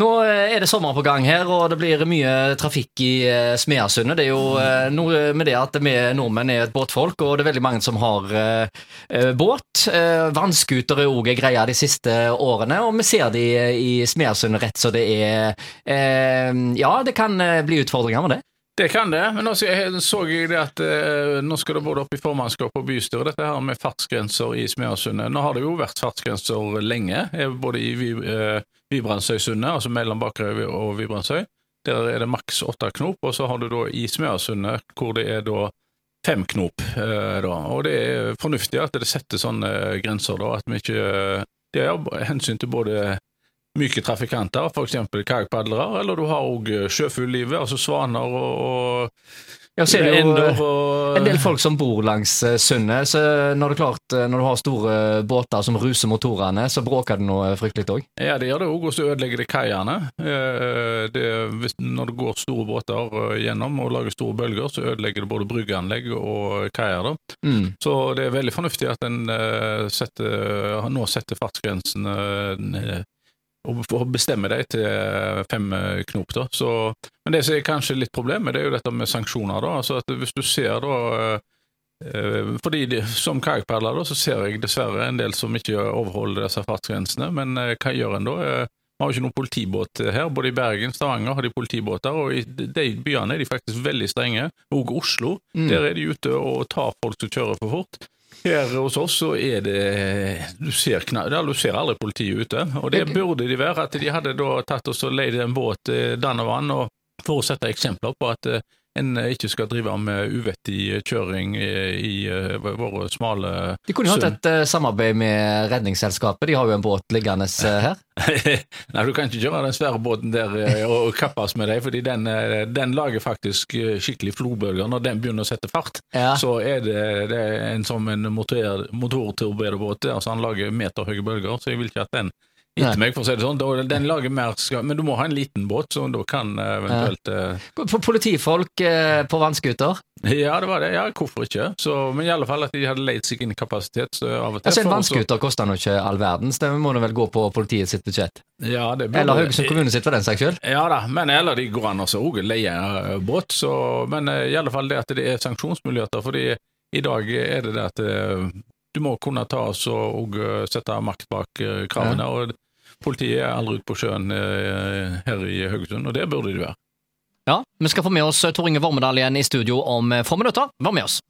Nå eh, er det sommer på gang her, og det blir mye trafikk i eh, Smeasundet. Det er jo eh, noe med det at vi nordmenn er et båtfolk, og det er veldig mange som har båt. Vannskuter er òg ei greie de siste årene, og vi ser de i Smeasundet rett så det er Ja, det kan bli utfordringer med det. Det kan det, men nå så jeg det at nå skal det både opp i formannskap og bystyre, dette her med fartsgrenser i Smeasundet. Nå har det jo vært fartsgrenser lenge, både i eh, Vibrandsøysundet, altså mellom Bakerøy og Vibrandsøy. Der er det maks åtte knop, og så har du da i hvor det er da fem knop. Eh, da. Og det er fornuftig at det setter sånne grenser, da, at vi ikke Det er hensyn til både myke trafikanter, f.eks. kajakkpadlere, eller du har òg sjøfugllivet, altså svaner og, og Ja, så er det jo eh, en del folk som bor langs eh, sundet, så når det er klart, eh, når du har store båter som ruser motorene, så bråker det noe fryktelig òg. Ja, det gjør det òg, og så ødelegger det kaiene. Eh, Når det går store båter gjennom og lager store bølger, så ødelegger det både bryggeanlegg og kaier. Mm. Så det er veldig fornuftig at en setter, nå setter fartsgrensen eh, og og bestemmer dem til fem eh, knop. da. Så, men det som er kanskje litt problemet, det er jo dette med sanksjoner. da. Altså at Hvis du ser da eh, eh, fordi de, Som kajakkpadler så ser jeg dessverre en del som ikke overholder disse fartsgrensene, men eh, hva gjør en da? Eh, Vi har jo ikke noen politibåt her. Både i Bergen Stavanger har de politibåter, og i de byene er de faktisk veldig strenge. Og Oslo, Mm. der er de ute og tar folk som kjører for fort. Her hos oss så er det Du ser, du ser aldri politiet ute, og det burde de være. At de hadde da tatt oss og leid en båt eh, dann og for å sette eksempler på at eh, en ikke skal drive med uvettig kjøring i, i eh, våre smale De kunne jo hatt et eh, samarbeid med Redningsselskapet, de har jo en båt liggende eh, her. Nei, du kan ikke kjøre den svære båten der eh, og, og kappes med deg, fordi den, eh, den lager faktisk eh, skikkelig flobølger når den begynner å sette fart. Ja. Så er det, det er en som en motor, altså han lager meterhøye bølger, så jeg vil ikke at den etter meg, for å si det sånn. Den lager mer, skade, men du må ha en liten båt, så da kan eh, eventuelt eh, For politifolk eh, på vannskuter. Ja, det var det. Ja, hvorfor ikke? Så, men i alle fall at de hadde leid seg inn kapasitet så av og til. Altså En vannskuter koster nå ikke all verdens, det må nå vel gå på politiet sitt budsjett. Ja, det burde- Eller Haugesund kommune sitt, for den saks skyld. Ja da, men eller de går an å leie eh, båt, så, men eh, i alle fall det at det er sanksjonsmuligheter, fordi i dag er det det at eh, du må kunne ta oss og, og eh, sette makt bak kravene. kravene, og politiet er aldri ute på sjøen eh, her i Haugesund, og det burde de være. Ja, Vi skal få med oss Tor Inge Vormedal igjen i studio om eh, få minutter. Vær med oss.